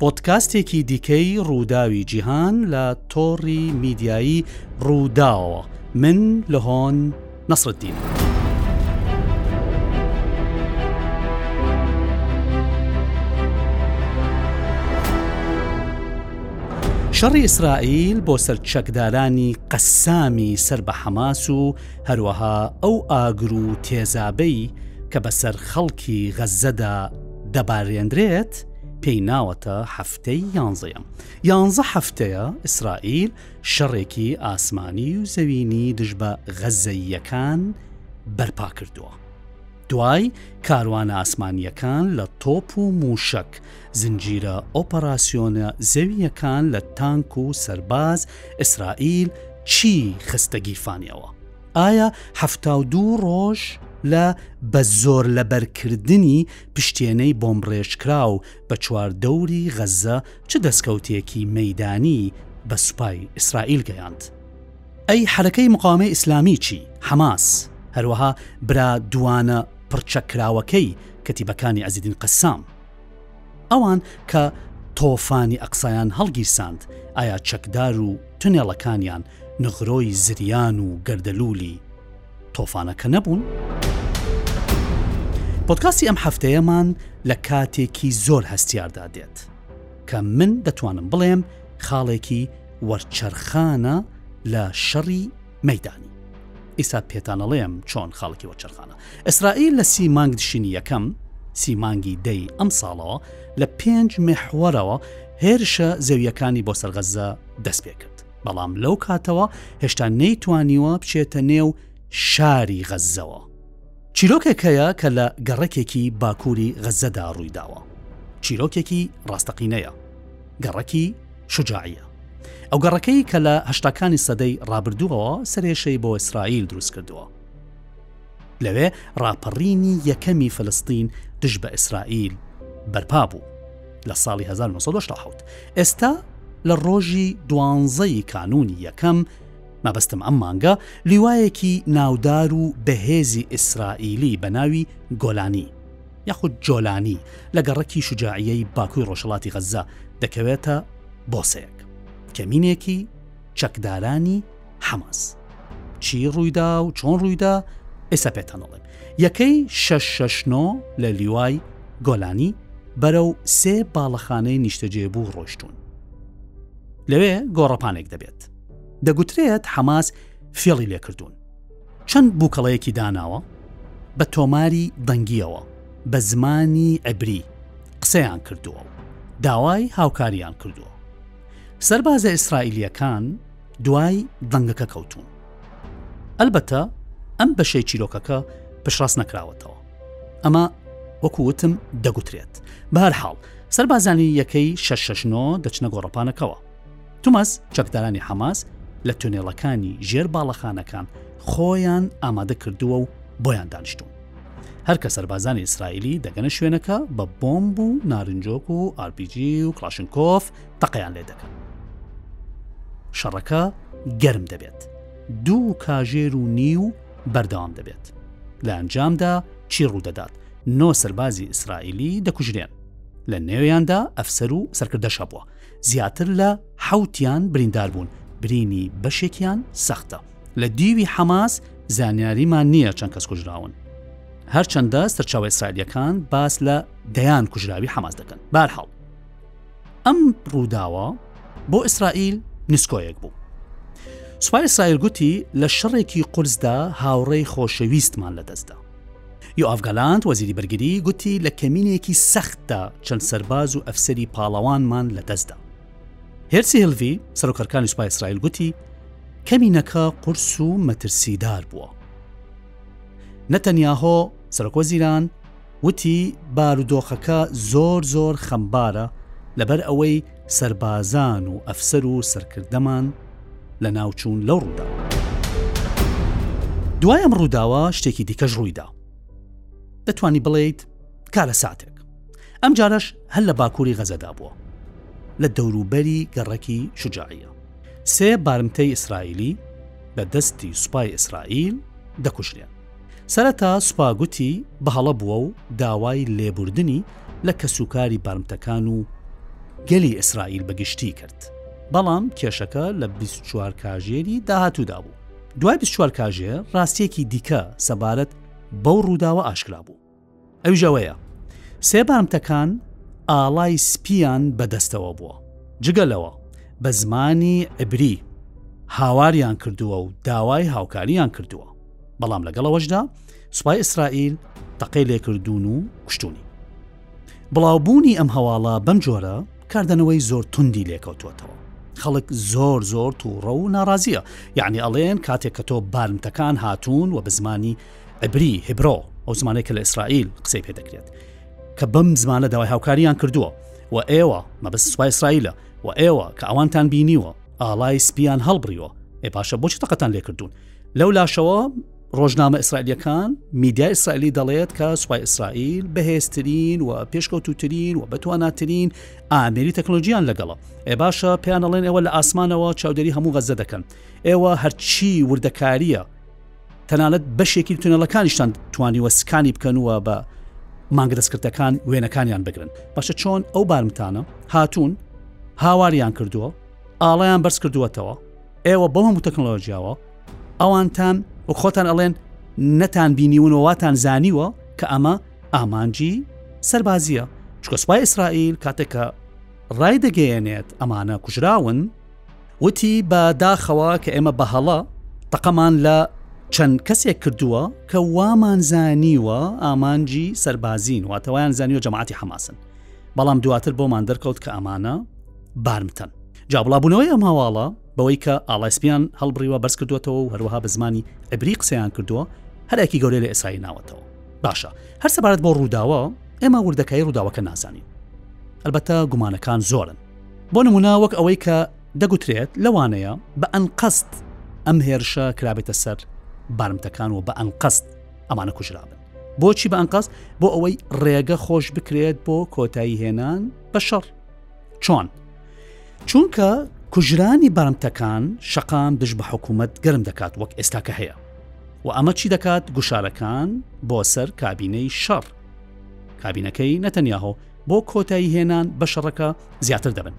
پۆدکاستێکی دیکەی ڕووداوی جیهان لە تۆڕی میدیایی ڕووداوە من لە هۆن نەسرەتدین. شەڕی ئیسرائیل بۆ سەر چەکدارانی قەسامی سەر بە حەماس و هەروەها ئەو ئاگر و تێزابەی کە بەسەر خەڵکی غەزەدا دەبارێندرێت پێی ناوەتە هەفتەی یانزەیە یانزە هەفتەیە ئیسرائیل شەڕێکی ئاسمانی و زەوینی دژ بە غەزەییەکان بەرپا کردووە دوای کاروانە ئاسمانیەکان لە تۆپ و موشک زنجیرە ئۆپەراسسیۆنە زەویەکان لە تانک و سەرباز ئیسرائیل چی خستەگیرفانیەوە ئایا هەفتا و دوو ڕۆژ لە بە زۆر لەبەرکردنی پشتێنەی بۆمبڕێژکراو بە چواردەوری غەززە چ دەستکەوتێکی مەیدانی بە سوپای ئیسرائیل گەیاند؟ ئەی حەرەکەی مقاوەمەی ئیسلامیی، حەماس، هەروەها برا دووانە پڕچەککراوەکەی کەتیبەکانی عزیدین قەسام؟ ئەوان کە تۆفانی ئەقسایان هەڵگیرساند، ئایا چەکدار و تونێڵەکانیان نغرۆی زریان و گەردەلوولی تۆفانەکە نەبوون؟ پۆتکاستی ئەم هەفتەیەمان لە کاتێکی زۆر هەستیاردا دێت کە من دەتوانم بڵێم خاڵێکی وەرچەرخانە لە شەڕی مەدانی ئیسا پێتانەڵێم چۆن خاڵکی وەچەرخانە ئیسرائیل لە سی مانگ دشینی یەکەم سی مانگی دەی ئەم ساڵەوە لە پێنج مەحوەرەوە هێرشە زەویەکانی بۆ سەرغەزە دەست پێ کرد بەڵام لەو کاتەوە هێشتا نەیتوانیوە بچێتە نێو شاری غەززەوە. چیرۆکێک هەیە کە لە گەڕەکێکی باکووری غەززەدا ڕوویداوە. چیرۆکێکی ڕاستەقینەیە. گەڕەکی شجاعیە. ئەو گەڕەکەی کە لە هەشتاکانی سەدەی ڕابردووەوە سەرێشەی بۆ ئیسرائیل دروست کردووە. لەوێ ڕاپەڕینی یەکەمی فلستین دژ بە ئیسرائیل بەرپا بوو لە ساڵی 1970 ئێستا لە ڕۆژی دوانزەی کانونی یەکەم مەبەستم ئەم مانگە لیوایەکی ناودار و بەهێزی ئیسرائیلی بە ناوی گۆلانی یاخود جۆلانی لە گەڕەکی شجاعیەی باکوی ڕۆژهڵاتی غەززە دەکەوێتە بۆسێک کەمینێکی چەکدارانی حەماس چی ڕوویدا و چۆن ڕوویدا ئێستا پێتان دەڵێم یەکەی 669 لە لیوای گۆلانی بەرە و سێ باڵەخانەی نیشتەجێ بوو ڕۆشتون لەوێ گۆڕەپانێک دەبێت دەگوترێت حەماس فێڵی لێکردوون چەند بووکەڵەیەکی داناوە بە تۆماری دەنگیەوە بە زمانی ئەبری قسەیان کردووە داوای هاوکاریان کردووە سربازە ئیسرائیلیەکان دوای دەنگەکە کەوتوون. ئەلبەتە ئەم بەشەی چیرۆکەکە پشڕاست نەکراوەتەوە. ئەمە وەکو وتم دەگوترێت بەهر حاڵ سەربازانی یەکەی شەشەشنۆ دەچنە گۆڕەپانەکەەوە تومەز چەکدارانی حەماس لە تونێڵەکانی ژێر باڵەخانەکان خۆیان ئامادە کردووە و بۆیان دانیشتون هەرکە سەربازانی ئیسرائیلی دەگەنە شوێنەکە بە بۆمب و نارنجۆک و ئارپیجی و کلاشنکۆف تەقەیان لێ دەکەن. شەڕەکە گەرم دەبێت دوو کاژێر و نیو بەردەوام دەبێت لە ئەنجامدا چی ڕوودەدات نۆ سەربازی ئیسرائیلی دەکوژرێن لە نێویاندا ئەفسەر و سەرکردەش هەبووە زیاتر لە حوتیان بریندار بوون برینی بەشێکیان سەختە لە دیوی حەماس زانیاریمان نییە چەند کەس کوژراون هەرچەندە سەرچاوە ئیسرائیلەکان باس لە دەیان کوژراوی حەماس دەکەن بارحاڵ ئەم ڕووداوە بۆ ئیسرائیل نسکۆیەک بوو. سوپای ئیسرائیل گوتی لە شەڕێکی قورسدا هاوڕێی خۆشەویستمان لەدەستدا. یو ئافگالانت وەزیری بەرگری گوتی لە کەمینێکی سەختدا چەند سەرباز و ئەفسەری پاڵەوانمان لەدەستدا. هێرسی هلڤی سەرۆکەرکانی سوپای ئیسرائیل گوتی کەمینەکە قورس و مەترسیدار بووە. نەتەنیاهۆ سەرۆکۆ زیران وتی، بارودۆخەکە زۆر زۆر خەمبارە لەبەر ئەوەی سەربازان و ئەفسەر و سەرکردەمان لەناوچوون لەو ڕووداوە. دوای ئەم ڕووداوە شتێکی دیکەش ڕوویدا. دەتوانی بڵێیت کارەساتێک. ئەم جارەش هەر لە باکووری غەزەدا بووە. لە دەوروبەری گەڕەکی شجاعیە. سێ بارمتەی ئیسرائیلی بە دەستی سوپای ئیسرائیل دەکوژرێن. سەرەتا سوپا گوتی بە هەڵە بووە و داوای لێبوردنی لە کەسوکاری بارمتەکان و گەلی ئیسرائیل بە گشتی کرد، بەڵام کێشەکە لە بیست و چوار کاژێری داهاتوودا بوو. دوای بیست و چوار کاژێر ڕاستییەکی دیکە سەبارەت بەو ڕووداوە ئاشکرا بوو. ئەویش ئەوەیە سێ بارمتەکان ئاڵای سپییان بە دەستەوە بووە، جگە لەوە بە زمانی عیبری هاواریان کردووە و داوای هاوکارییان کردووە، بەڵام لەگەڵ ئەوەشدا سوپای ئیسرائیل تەقەی لێکردوون و کوشتوونی. بڵاوبوونی ئەم هەواڵە بەم جۆرە کاردانەوەی زۆر توندی لێکەوتووەتەوە. خەڵک زۆر زۆر تووڕە و ناڕازییە، یەعنی ئەڵێن کاتێک کە تۆ بارمتەکان هاتوون و بە زمانی عبری، Hebrew، ئەو زمانەی کە لە ئیسرائیل قسەی پێ دەکرێت کە بەم زمانە داوای هاوکاریان کردووە و ئێوە مەبەست سوپای ئیسرائیلە و ئێوە کە ئەوانتان بینیوە ئاڵای سپیان هەڵبڕیوە ئێ باشە بۆچی تەقەتان لێکردوون لەو لاشەوە ڕۆژنامە ئیسرائیلەکان میدیا ئیسرائیلی دەڵێت کە سوپای ئیسرائیل بەهێزترین و پێشکەوتوترین و بەتواناترین ئامری تەکنۆلژیان لەگەڵە ئێ باشە پێیانەڵێن ئێوە لە ئاسمانەوە چاودێری هەموو غەزە دەکەن ئێوە هەرچی وردەکاریە تەنانەت بەشێکی تونەلەکانیشتان توانیوە سکانی بکەن و بە مانگە دەستکردەکان وێنەکانیان بگرن بەشە چۆن ئەو بارمتانە هاتوون هاواریان کردووە ئاڵیان بەرز کردووەتەوە ئێوە بەو هەموو تەکنۆلۆژیاوە ئەوانتان و خۆتان ئەڵێن نەتان بینیون وواتان زانیوە کە ئەمە ئامانجی سەربازیە چکە سوپای ئیسرائیل کاتێکە ڕای دەگەیەنێت ئەمانە کوژراون وتی بە داخەوە کە ئێمە بە هەڵە تەقەمان لە چەند کەسێک کردووە کە وامان زانیوە ئامانجی سەربازین واتەوایان زانیوە جەماعتی حەماسن بەڵام دواتر بۆمان دەرکەوت کە ئەمانە بارمتەن جابڵابوونەوەی ئەم هەواڵە بەوەی کە ئاڵایسپیان هەڵبڕیوە بەرز کردوێتەوە و هەروەها بە زمانی عبری قسەیان کردووە هەرێکی گەورەی لە ئێسایی ناوەتەوە باشە هەر سەبارەت بۆ ڕووداوە ئێمە وردەکەی ڕووداوەکە نازانین ئەلبەتە گومانەکان زۆرن بۆ نموونە وەک ئەوەی کە دەگوترێت لەوانەیە بە ئەنقەست ئەم هێرشە کرابێتە سەر بارمتەکان و بە ئەنقەست ئەمانە کوژرابن. بۆچی بە ئەنقەست بۆ ئەوەی ڕێگە خۆش بکرێت بۆ کۆتایی هێنان بە شەڕ چۆن؟ چونکە کوژرانی بارمتەکان شەقام دژ بە حکوومەت گەرم دەکات وەک ئێستاکە هەیە و ئەمە چی دەکات گوشارەکان بۆ سەر کابینەی شەڕ کابینەکەی نەتەنیاهۆ بۆ کۆتایی هێنان بە شەڕەکە زیاتر دەبن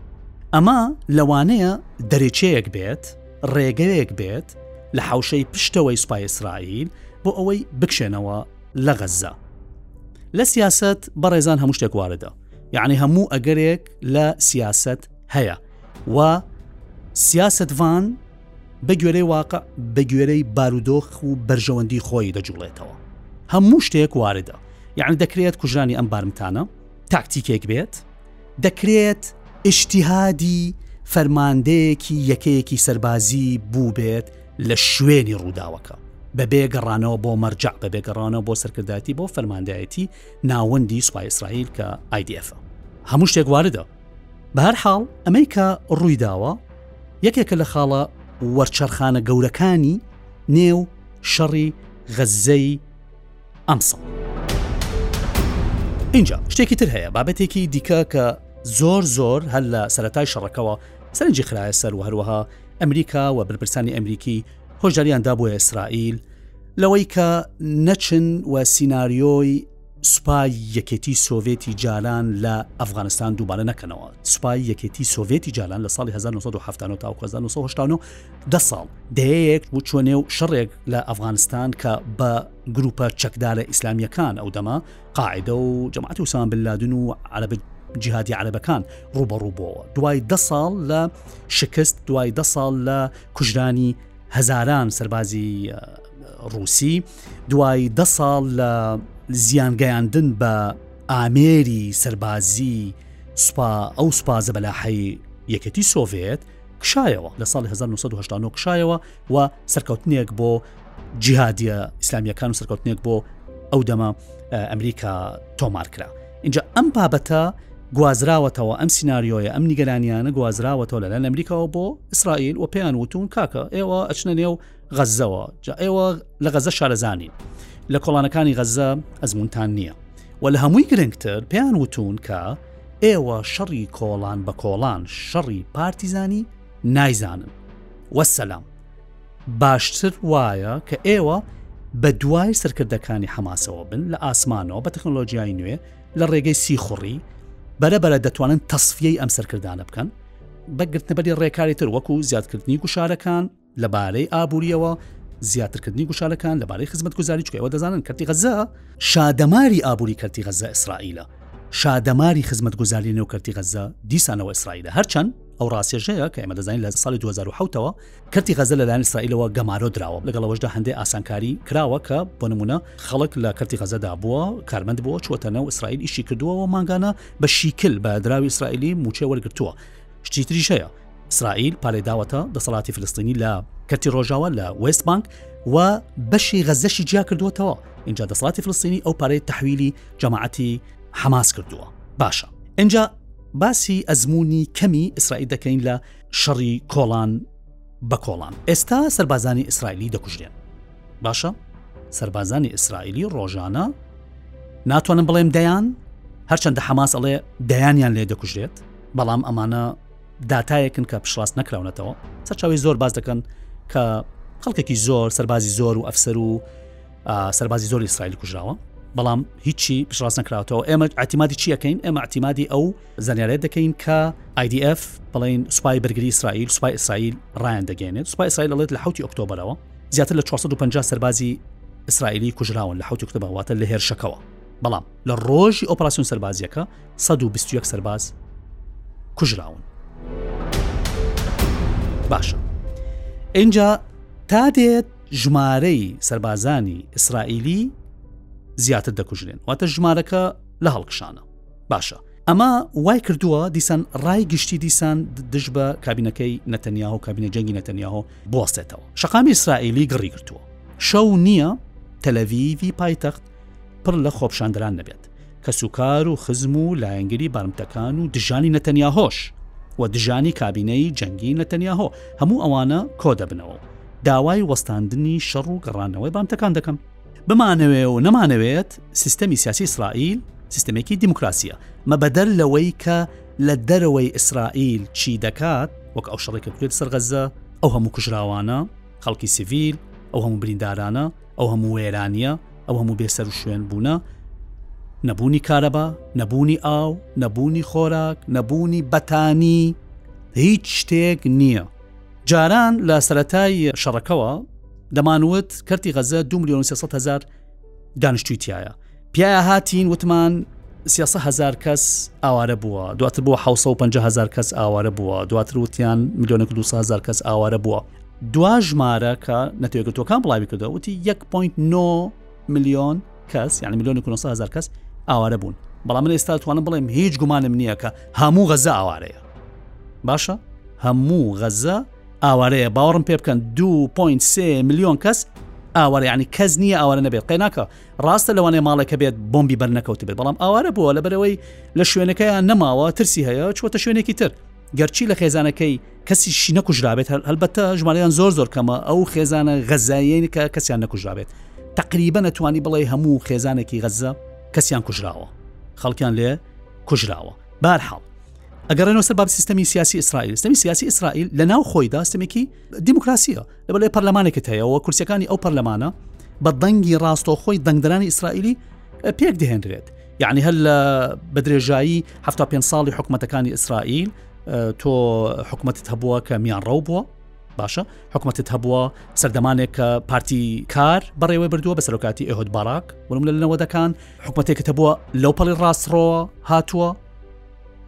ئەمە لەوانەیە دەرێچەیەک بێت ڕێگەیەک بێت لە حوشەی پشتەوەی سوپای ئیسرائیل بۆ ئەوەی بکشێنەوە لە غەززە لە سیاست بەڕێزان هەموو شتێک واردە یعنی هەموو ئەگەرێک لە سیاست هەیە و سیاستڤان بە گوێرەی واقع بە گوێرەی بارودۆخ و بەرژەوەندی خۆی دەجوڵێتەوە هەموو شتێک واردە یعنی دەکرێت کوژرانی ئەم بارمتانە تاکتیکێک بێت دەکرێت ئشتیهادی فەرماندەیەکی یەکەیەکی سەربازی بووبێت لە شوێنی ڕووداوەکە بە بێگەڕانەوە بۆ مەرجع بە بێگەڕانەوە بۆ سەرکردایەتی بۆ فەرماندایەتی ناوەندی سوپای ئیسرائیل کە آیDF هەموو شتێک واردە بەهەرحاڵ ئەمەی کە ڕوویداوە یەکێکە لە خاڵە وەرچەرخانە گەورەکانی نێو شەڕی غەززەی ئەمساڵ اینجا شتێکی تر هەیە بابەتێکی دیکە کە زۆر زۆر هەر لە سەتای شەڕەکەەوە سەرنجی خراە سەر و هەروەها ئەمریکا و برپرسانی ئەمریکی هۆشداریان دابووە ئیسرائیل لەوەی کە نەچن و سینناریۆی سوپای یەکێتی سۆڤێتی جاران لە ئەفغانستان دووبارە نەکەنەوە سوپای یەکێتی سۆڤێتی جاران لە ساڵی 1970 تا 1970 ده ساڵ دەیەیەک و چوە نێو شەڕێک لە ئەفغانستان کە بە گروپە چەکدارە ئیسلامیەکان ئەو دەما قاعدە و جەماعەتی وسان بلادن و عربە جیهادی عربەکان ڕوبەڕووبەوە دوای ده ساڵ لە شکست دوای ده ساڵ لە کوژرانی هەزاران سەربازی ڕوسی و دوای دە ساڵ لە زیان گەیاندن بە ئامێری سەربازی سوپا ئەو سوپا زەبەلاحەی یەکێتی سۆڤێت کشایەوە لە ساڵی 1970 کشایەوە و سەرکەوتنێک بۆ جیهادیە ئیسلامیەکان و سەرکەوتنێک بۆ ئەو دەمە ئەمریکا تۆمارکرا اینجا ئەم بابەتە گوازراوەتەوە ئەم سناریۆیە ئەم نیگەرانیانە گوازراوەتەوە لەلایەن ئەمریکاەوە بۆ ئیسرائیل و پێیان وتون کاکە ئێوە ئەچنە نێو غەزەوە جا ئێوە لە غەزە شارەزانین لە کۆڵانەکانی غەزە ئەزمونتان نییە و لە هەمووی گرنگتر پێیان وتون کە ئێوە شەڕی کۆڵان بە کۆڵان شەڕی پارتیزانی نایزانن وەسەلام باشتر وایە کە ئێوە بە دوای سەرکردەکانی حەماسەوە بن لە ئاسمانەوە بە تەکنۆلۆژیای نوێ لە ڕێگەی سیخوڕی بەرە بەرە دەتوانن تەصفیەی ئەم سەرکردانە بکەن بەگرتنەبەری ڕێکاری تر وەکو زیادکردنی گوشارەکان لەبارەی ئابوورییەوە، زیاترکردنی گوشارەکان لەبارەی خزمەتگوزاری، چونکە ئێوە دەزانن کەرتی غەززە شادەماری ئابووری کەرتی غەززە ئیسرائیلە، شادەماری خزمەتگوزاری لەنێو کەرتی غەززە دیسانەوە ئیسرائیلە، هەرچەند ئەو ڕاستیەش هەیە کە ئێمە دەزانین لە ساڵی دوو هەزار و حەوت ەوە کەرتی غەززە لەلایەن ئیسرائیلەوە گەمارۆ دراوە، لەگەڵ ئەوەشدا هەندێ ئاسانکاری کراوە کە بۆ نموونە خەڵک لە کەرتی غەززەدا بووە کارمەند بووە چووەتە ناو ئیسرائیل ئیشی کردووە و مانگانە بە شیکل بە دراوی ئیسرائیلی مووچەی وەرگرتووە، شتی تریش هەیە. ئیسرائیل پالێداوەتە دەسەڵاتی فلستینی لە کەرتی ڕۆژاوا لە وێست بانک و بەشی غەزەشی جیا کردووەتەوە اینجا دەسەڵاتی فلستینی ئەو پارەی تحویلی جەماعەتی حەماس کردووە باشە اینجا باسی ئەزمموی کەمی ئیسرائیل دەکەین لە شەڕی کۆڵان بە کۆڵان ئێستا سربازانی ئیسرائیلی دەکوژێن باشە سربازانی ئیسرائیلی ڕۆژانە ناتوانم بڵێم دەیان هەرچەندە حەماس ئەڵێ دەیانیان لێ دەکوژێت بەڵام ئەمانە داتایەکن کە پشتڕاست نەکراونەتەوە سەرچاوی زۆر باز دەکەن کە خەڵکێکی زۆر سەربازی زۆر و ئەفسەر و سەربازی زۆر ئیسرائیل کوژراوە بەڵام هیچی پشڕاست نکراوەوە ئێمە ئاتیمادی چیەکەین ئێمە ئاتیمادی ئەو زانیارێت دەکەین کە IDF بڵین سوپای بەرگری ئیسرائیل سوپای ئیسرائیل ڕایان دەگەێنێت سوپای ئیسرائیل دەڵێت لە حوتی ئۆکتۆبرەوە زیاتر لە 450 سەربازی ئیسرائیلی کوژراون لە حوتی کتبەواتە لە هێرشەکەەوە بەڵام لە ڕۆژی ئۆپراسسیون سەربازیەکە سەد و بیست و یەک سەرباز کوژراون باشە ئینجا تا دێت ژمارەی سربازانی ئیسرائیلی زیاتر دەکوژرێن واتە ژمارەکە لە هەڵکشانە باشە ئەمە وای کردووە دیسان ڕای گشتی دیسان دژ بە کابینەکەی نەتەنیاهۆ کابینە جەنگی نەتەنیاهۆ بوەستێتەوە شقامی ئیسرائیلی گڕی گرتووە شەو نییە تەلەویوی پایتەخت پڕ لە خۆپشاندەران نەبێت کەسوکار و خزم و لایەنگری بارمتەکان و دژانی نەتەنیاهۆش و دژانی کابینەی جەنگی نەتەنیاهۆ هەموو ئەوانە کۆ دەبنەوە داوای وەستاندنی شەڕ و گەڕانەوەی بانتەکان دەکەم بمانەوێ و نەمانەوێت سیستەمی سیاسی ئیسرائیل سیستمێکی دیموکراسیە مە بەدەر لەوەی کە لە دەرەوەی ئیسرائیل چی دەکات وەک ئەو شەڕێکە بکرێت سەرغەزە ئەو هەموو کوژراوانە خەڵکی سیڤیل ئەو هەموو بریندارانە ئەو هەموو وێرانییە، ئەو هەموو بێسەروشوێنبوونە، نەبوونی کارەبا، نەبوونی ئاو، نەبوونی خۆراک، نەبوونی بەتانی، هیچ شتێک نییە. جاران لە سەتای شەڕەکەوە دەمانوت کەرتی غەزە دو ملیۆن سێسەد هەزار دانیشتوی تایە، پیایا هاتین وتمان سیاسە هزار کەس ئاوارە بووە دواتر بۆ 550 هزار کەس ئاوارە بووە دواتر وتیان میلیۆنە 200 هزار کەس ئاوارە بووە دوا ژمارە کە نەتێگرتوەکان بڵاوی کردە وتی 1.9 میلیۆن کەس یعنی میلیۆن 900 هزار کەس ئاوارە بوون بەڵام من ئێستا توانم بڵێم هیچ گومانم نییە کە هەموو غەزە ئاوارەیە باشە هەموو غەزە ئاوارەیە باوەڕم پێ بکەن 2.3 میلیۆن کەس ئاوارەیانی کەس نییە ئاوارە نەبێت قەیناکە ڕاستە لەوانەیە ماڵێکە بێت بۆمبی بەرنەکەوتبێت بەڵام ئاوارە بووە لەبەرەوەی لە شوێنەکەیان نەماوە ترسی هەیە چۆتە شوێنێکی تر گەرچی لە خێزانەکەی کەسی شی نەکوژرابێت هەلبەتە ژمارەیان زۆر زۆر کەمە ئەو خێزانە غەزایەن کە کەسیان نەکوژرابێت تقریبە نەتوانی بڵێ هەموو خێزانێکی غەزە کەسیان کوژراوە خەڵکیان لێ کوژراوە بارحاڵ ئەگەڕێنەوە سەر باب سیستمی سیاسی ئیسرائیل سیستمی سیاسی ئیسرائیل لە ناو خۆیدا سیستمێکی دیموکراسیە لە بەڵێ پەرلەمانێکت هەیەەوە کورسەکانی ئەو پەرلەمانە بە دەنگی ڕاستەوخۆی دەنگدرانی ئیسرائیلی پێک دەهێنرێت یعنی هەر لە بەدرێژایی ه پێ ساڵی حکوومەتەکانی ئیسرائیل تۆ حکوومەتت هەبووە کە میان ڕەو بووە باشە حکوومەتت هەبووە سەردەمانێک کە پارتی کار بەڕێوە بردووە بە سەرۆکاتی ئێهۆت باراک وم لە لەوەدەکان حکوومەتێکت هەبووە لەو پەڵی ڕاستڕەوە هاتووە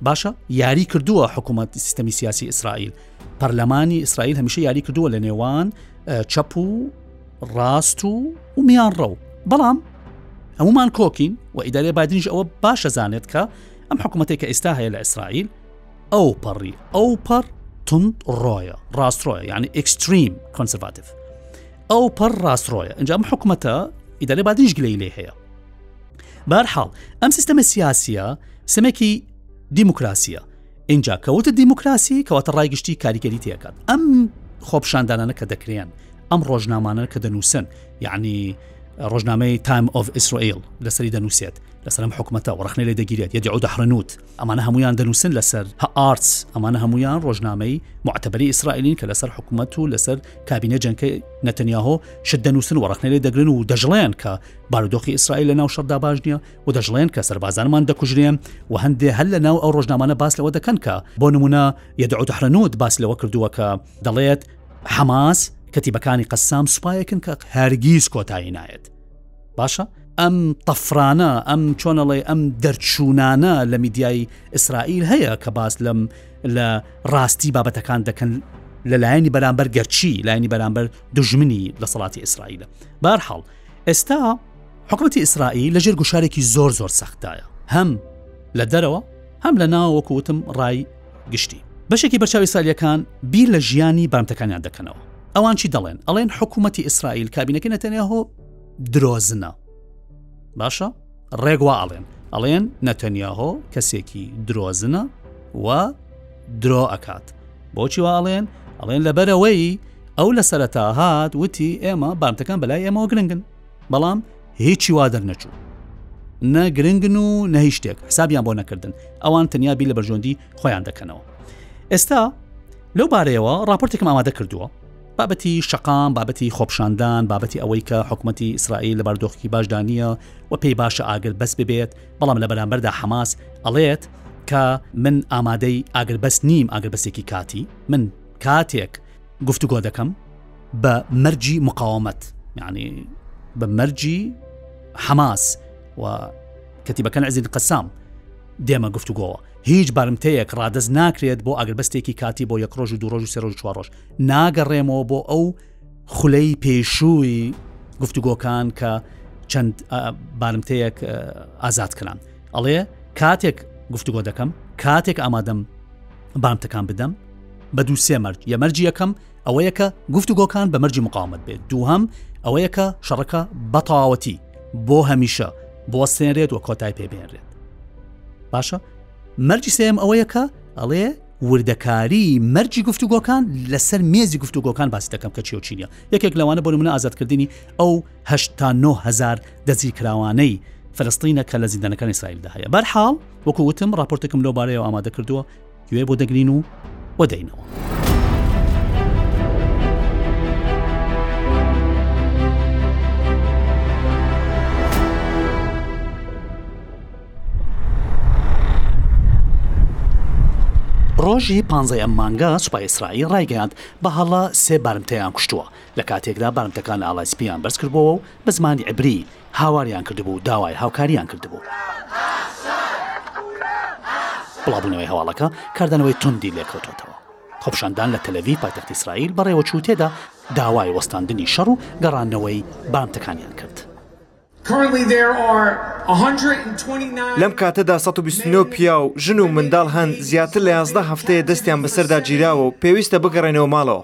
باشە یاری کردووە حکوومەت سیستەمی سیاسی ئیسرائیل پەرلەمانی ئیسرائیل هەمیشە یاری کردووە لە نێوان چەپ و ڕاست و و میان ڕەو بەڵام هەمومان کۆکین و ئیدارە بادنیش ئەوە باشە زانێت کە ئەم حکوومەتێک کە ئێستا هەیە لە ئیسرائیل ئەو پەڕی ئەو پەڕ تون ڕۆیە ڕاستڕۆیە یعنی ئەکستریم کۆنسڤاتیف ئەو پەر ڕاستڕۆیە ئەنجا ئەم حکوومەتە ئیدارە بادنیش گلەی لێ هەیە بارحاڵ ئەم سیستەمە سیاسیە سمێکی دیموکراسیە ئینجا کە وتت دیموکراسی کەواتە ڕای گشتی کاریگەری تێکات ئەم خۆپشاندانانە کە دەکرێن ئەم ڕۆژنامانە کە دەنووسن یعنی ڕۆژنامەی تایم ئۆف ئیسرائیل لەسەری دەنووسێت لەسەرم حکوومەتە و ڕخنە لێ دەگیرێت یەدی ئەو دەحرنووت ئەمانە هەمویان دەنووسن لەسەر هەئارتس ئەمانە هەمویان ڕۆژنامەی معتەبەری ئیسرائیلین کە لەسەر حکوومەت و لەسەر کابینە جەنکە نەتەنیاهۆ شت دەنووسن و ڕخنە لێ دەگرن و دەژڵێن کە بارودۆخی ئیسرائیل لە ناو شەردا باش نییە و دەشڵێن کە سەربازانمان دەکوژرێن و هەندێ هەر لە ناو ئەو ڕۆژنامانە باس لەوە دەکەن کە بۆ نمونە یەدعوت حرەنوت باس لەوە کردووە کە دەڵێت حەماس کەتیبەکانی قەسام سوپایەکن کە هەرگیز کۆتایی نایەت باشە ئەم تەفرانە ئەم چۆنەڵێ ئەم دەرچوونانە لە میدیایی ئیسرائیل هەیە کە باس لەم لە ڕاستی بابەتەکان دەکەن لە لایەنی بەرامبەر گەرچی لایەنی بەرامبەر دژمنی لە سەڵاتی ئیسرائیلە بارحاڵ ئێستا حکومەتی ئیسرائیل لەژێر گوشارێکی زۆر زۆر سەختدایە هەم لە دەرەوە هەم لە ناوە وەکوتم ڕای گشتی بەشێکی بەرچاوی سالیەکان بیر لە ژیانی بامتەکانیان دەکەنەوە ئەوان چی دەڵێن ئەڵێن حکوومەتتی ئیسرائیل کابینەکە نەتەنیا هۆ درۆزنە باشە ڕێگوا ئەڵێن ئەڵێن نەتەنیاهۆ کەسێکی درۆزنە و درۆ ئەکات بۆچی واڵێن ئەڵێن لەبەرەوەی ئەو لە سەرەتا هاات وتی ئێمە بامتەکان بەلای ئێمەوە گرنگن بەڵام هیچی وا دەرنەچوو نە گرنگن و نە هیچ شتێک حسابیان بۆ نەکردن ئەوان تەنیا بی لە بەرژۆندی خۆیان دەکەنەوە ئێستا لەو بارەیەوە راپۆرتێکم ئامادە کردووە بابەتی شقام بابەتی خۆپشاندان بابەتی ئەوەی کە حکوومەتتی ئیسرائیل لە باردۆخی باشدا نییە و پێی باشە ئاگر بەس ببێت بەڵام لە بەرامبەردا حەماس ئەڵێت کە من ئامادەی ئاگر بەس نیم ئاگر بەسێکی کاتی من کاتێک گفتوگۆ دەکەم بە مەرجی مقاومەت یعنی بە مەرجی حەماس و کەتیبەکەن عزیز قەسام دێمە گفتوگۆوە هیچ بارمتەیەک ڕادەست ناکرێت بۆ ئەگربەستێکی کاتی بۆ یەک ڕۆژ و دو ڕۆژ و سێ ڕۆژ چوار ڕۆژ ناگەڕێمەوە بۆ ئەو خولەی پێشووی گفتوگۆکان کە چەند بارمتەیەک ئازاد کران ئەڵێ کاتێک گفتوگۆ دەکەم کاتێک ئامادەم بامتەکان بدەم بە دوو سێ مەرج یە مەرجی یەکەم ئەوەیە کە گفتوگۆکان بە مەرجی مقاومت بێت دووهم ئەوەیە کە شەڕەکە بەتەواوەتی بۆ هەمیشە بۆ سێنرێت و کۆتای پێبێنرێت باشە مەرجی سێم ئەوەیە کە ئەڵێ وردەکاری مەرجی گفتوگۆکان لەسەر مێزی گفتوگۆکان باسی دەکەم کە چێوچینە یەکێک لەوانە بۆ منە ئازادکردنی ئەو هشتا 9هزار دەزی کراوانەی فلستینە کە لە زیندانەکان ئیسرائیلدا هەیە بەرحاڵ وەکو وتم راپۆرتێکم لەو بارەیەوە ئامادە کردووە گوێ بۆ دەگرین و وەدەینەوە. ڕۆژی پانزەی ئەم مانگە سوپای ئیسرائیل ڕایگەیاند بە هەڵە سێ بارمتەیان کوشتووە لە کاتێکدا بارمتەکان لە ئاڵای سپیان بەرزکردبووەوە و بە زمانی عبری هاواریان کردبوو و داوای هاوکارییان کردبوو. بڵاوبوونەوەی هەواڵەکە کاردانەوەی توندی لێکەوتۆتەوە. خۆپیشاندان لە تەلەڤیڤ پایتەختی ئیسرائیل بەڕێوەچوو و تێدا داوای وەستاندنی شەڕ و گەڕانەوەی بانتەکانیان کرد. لەم کاتەدا سەد و بیست و نۆ پیاو، ژن و منداڵ هەن زیاتر لە یازدە هەفتەیە دەستیان بەسەردا گیراوە و پێویستە بگەڕێنەوە ماڵەوە.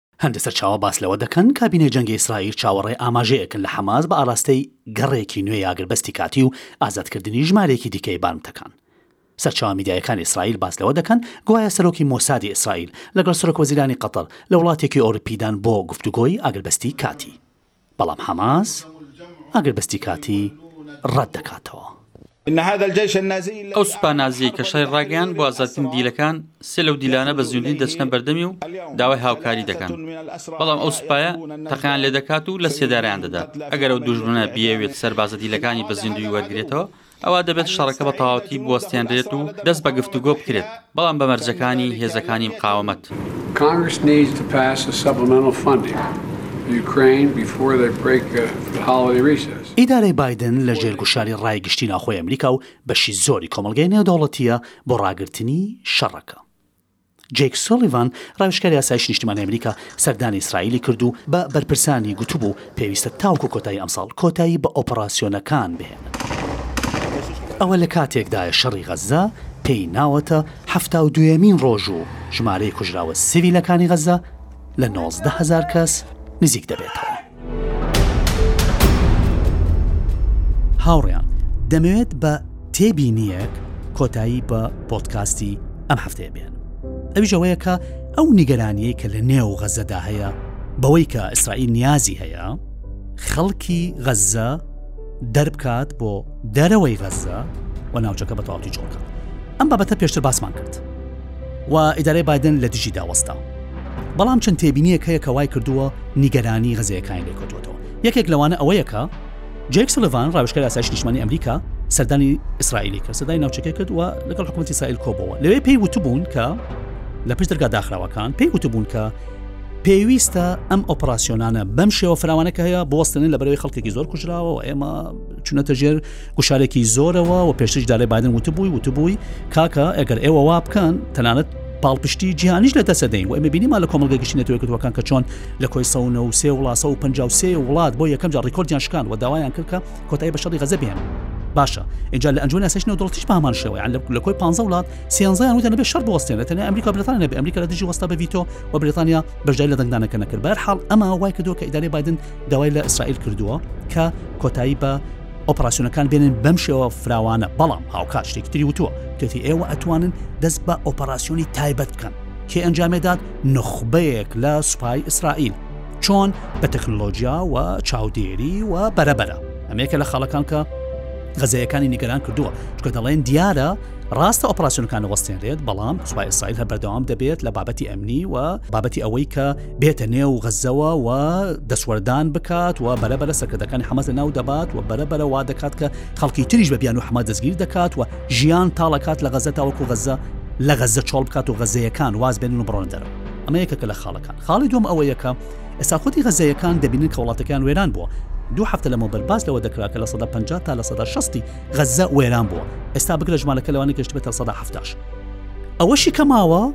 هەندێ سەرچاوە باس لەوە دەکەن کابینەی جەنگی ئیسرائیل چاوەڕێی ئاماژەیەکن لە حەماس بە ئاراستەی گەڕێکی نوێی ئاگربەستی کاتی و ئازادکردنی ژمارەیەکی دیکەی بارمتەکان. سەرچاوە میدیایەکانی ئیسرائیل باس لەوە دەکەن گوایە سەرۆکی مۆسادی ئیسرائیل لەگەڵ سەرۆکوەزیرانی قەتەر لە وڵاتێکی ئەوروپیدان بۆ گفتوگۆی ئاگربەستی کاتی. بەڵام حەماس ئاگربەستی کاتی ڕەت دەکاتەوە. ئەو سوپا نازییەی کە شەڕی ڕاگەیاند بۆ ئازادکردنی دیلەکان، سێ لەو دیلانە بە زیندووی دەچنە بەردەمی و داوای هاوکاری دەکەن، بەڵام ئەو سوپایە تەقەیان لێدەکات و لەسێدارەیان دەدات، ئەگەر ئەو دوژمنە بیەوێت سەربازە دیلەکانی بە زیندووی وەرگرێتەوە، ئەوا دەبێت شەڕەکە بە تەواوەتی بوەستێنرێت و دەست بە گفتوگۆ بکرێت، بەڵام بە مەرجەکانی هێزەکانی مقاومەت. ئیدارەی بایدن لەژێر گوشاری ڕای گشتی ناوخۆی ئەمریکا و بەشی زۆری کۆمەڵگەی نێودەوڵەتییە بۆ ڕاگرتنی شەڕەکە. جەیک سۆلیڤان، ڕاوێژکاری ئاسایشی نیشتیمانی ئەمریکا سەردانی ئیسرائیلی کرد و بە بەرپرسانی گوتبوو، پێویستە تاوەکو کۆتایی ئەمساڵ کۆتایی بە ئۆپەراسیۆنەکان بهێنن. ئەوە لەکاتێکدایە شەڕی غەززە پێی ناوەتە حەفتا و دوویەمین ڕۆژ و ژمارەی کوژراوە سڤیلەکانی غەززە لە نۆزدە هەزار کەس نزیک دەبێتەوە. هاوڕیان دەمەوێت بە تێبینیەک کۆتایی بە پۆتکاستی ئەم هەفتەیە بێن ئەویش ئەوەیە کە ئەو نیگەرانیەی کە لە نێو غەزەدا هەیە بەوەی کە ئیسرائیل نیازی هەیە خەڵکی غەزە دەربکات بۆ دەرەوەی غەزە و ناوچەکە بە تاڵی جۆڵکە ئەم بابەتە پێشتر باسمان کرد و ئیدارەی بایدن لە دژیدا وەستا. بەڵام چەند تێبینیەک هەیە کە وای کردووە نیگەرانی غەزەیەکانی لێکەوتوەتەوە یەکێک لەوانە ئەوەیە کە جێک سلیڤان ڕاوشکەر ئاسایش نیشمانی ئەمریکا سەردانی ئیسرائیلی کە سەدای ناوچەکە کرد و لەگەڵ حکوومەت ئیسرائیل کۆبەوە لەوێ پێی وتبوون کە لە پشت دەرگا داخراوەکان پێی وتبوون کە پێویستە ئەم ئۆپەراسسیۆنانە بەم شێوە فراوانەکە هەیە بۆستنن لە بەرەوەی خەڵکێکی زۆر کوژراوە و ئێمە چونەتە ژێر گوشارێکی زۆرەوە و پێشتریش دارێ بادن وتبووی وتبووی کاکە ئەگەر ئێوە وا بکەن تەنانەت پاڵپشتی جیهانیش لە دەسە دەین و ئەمە بینیما لە کۆمەلگە گشتی نەتەوەکردوەکان کە چۆن لە کۆی سەونە و سێ وڵاسە و پ سێ وڵات بۆ یەکەم جا ڕیکۆردیان شکان و داوایان کردکە کۆتایی بە شەڕی غەزە بێن باشە اینجا لە ئەنجومی یاسایش نێودەوڵەتیش پامان شێوەیان لە کۆی 15 وڵات سێنزەیان وتە نەبێ شەر بۆستێن لە تەنیا ئەمریکا برێتانیا نەبێ ئەمریکا لە دژی وەستا بە ڤیتۆ و برێتانیا بەشداری لە دەنگدانەکە نەکرد بەر حاڵ ئەمە وای کردووە کە ئیدارەی بادن داوای لە ئیسرائیل کردووە کە کۆتایی بە ئۆپەراسیۆنەکان بێنن بەم شێوە فراوانە بەڵام هاوکات شتێکی تری وتووە کەتی ئێوە ئەتوانن دەست بە ئۆپەراسیۆنی تایبەت بکەن کێ ئەنجامێدات نخبەیەک لە سوپای ئیسرائیل چۆن بە تەکنلۆژیا و چاودێری و بەرەبەرە ئەمێکە لە خاڵەکان کە غەزەیەکانی نیگەران کردووە چکە دەڵێن دیارە ڕاستە ئۆپراسسیونەکان وەستێنرێت بەڵام سوپای ئیسرائیل هەر بەردەوام دەبێت لە بابەتی ئەمنی و بابەتی ئەوەی کە بێتە نێو غەزەوە و دەسوەردان بکات و بەرە بەرە سەرکردەکانی حەمەز لە ناو دەبات و بەرە بەرە وا دەکات کە خەڵکی تریش بە بیان و حەمە دەستگیر دەکات و ژیان تاڵەکات لە غەزە تاوەکو غەزە لە غەزە چۆڵ بکات و غەزەیەکان واز بێنن و بڕۆن دەرەوە ئەمە یەکەکە لە خاڵەکان خاڵی دوم ئەوە یەکە ئێستا خودی غەزەیەکان دەبینن کە وڵاتەکان وێران بووە دوو هەفتە لە مۆبەر باس لەوە دەکرا کە لە 150 تا لە 16 غەزە وێران بووە ئێستا بگرە ژمارەکە لەوانی گەشت بێتە 1970 ئەوەشی کە ماوە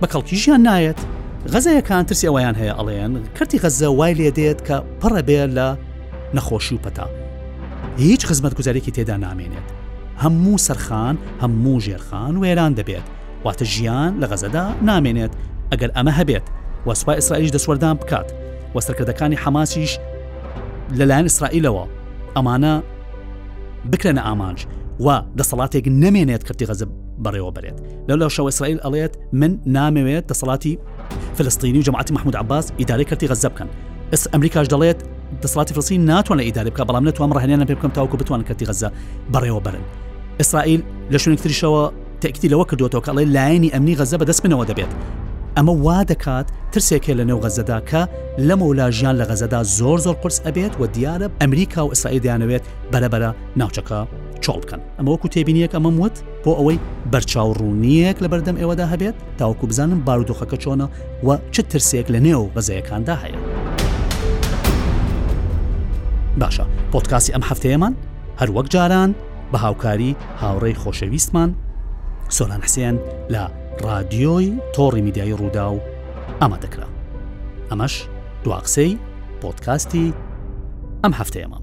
بە کەڵکی ژیان نایەت. غەزەیەکان ترسی ئەوەیان هەیە ئەڵێن کەرتی غەزە وای لێ دێت کە پڕە بێ لە نەخۆشی و پەتا هیچ خزمەت گوزارێکی تێدا نامێنێت هەموو سەرخان هەموو ژێرخان وێران دەبێت واتە ژیان لە غەزەدا نامێنێت ئەگەر ئەمە هەبێت وەسوای ئیسرائیش دەسوەردان بکات وەسەرکردەکانی حەماسیش لەلایەن ئیسرائیلەوە ئەمانە بکرێنە ئامانج و دەسەڵاتێک نەمێنێت کەرتی غەزە بەڕێوە بەرێت لەو لەو شەوە ئیسرائیل ئەڵێت من نامەوێت دەسەڵاتی فلستینی و جەماعەتی محمود عباس ئیدارەی کەرتی غەزە بکەن ئەس ئەمریکاش دەڵێت دەسەڵاتی فلسطین ناتوانێت ئیدارە بکە بەڵام نتوان ڕهنیانە پێ بکەم تاوکو بتوان کەرتی غەزە بەڕێوە بەرن ئیسرائیل لە شوێنکتریشەوە تەکتی لەوە کردوەوە کە ئەڵێ لایەنی ئەمنی غەزە بەدەست منەوە دەبێت ئەمە وا دەکات ترسێکێ لە نێو غەزەدا کە لەم و لا ژیان لە غەزەدا زۆر زۆر قرس ئەبێت و دیارە ئەمریکا و ئیسرائیل دەیانەوێت بەرەبەرە ناوچەکە چۆڵ بکەن ئەمە وەکو تێبینیەک ئەمەم وت بۆ ئەوەی بەرچاو ڕوونیەک لە بەردەم ئێوەدا هەبێت تاوەکو بزانم بارودۆخەکە چۆنە و چ ترسێک لە نێو بەزەیەکاندا هەیە باشە پۆتکاسی ئەم هەفتەیەمان هەروەک جاران بە هاوکاری هاوڕێی خۆشەویستمان سۆران حسێن لە ڕادیۆی تۆڕی میدیایی ڕوودا و ئەمە دەکرا ئەمەش دواقسەی پۆتکاستی ئەم هەفتەیەمان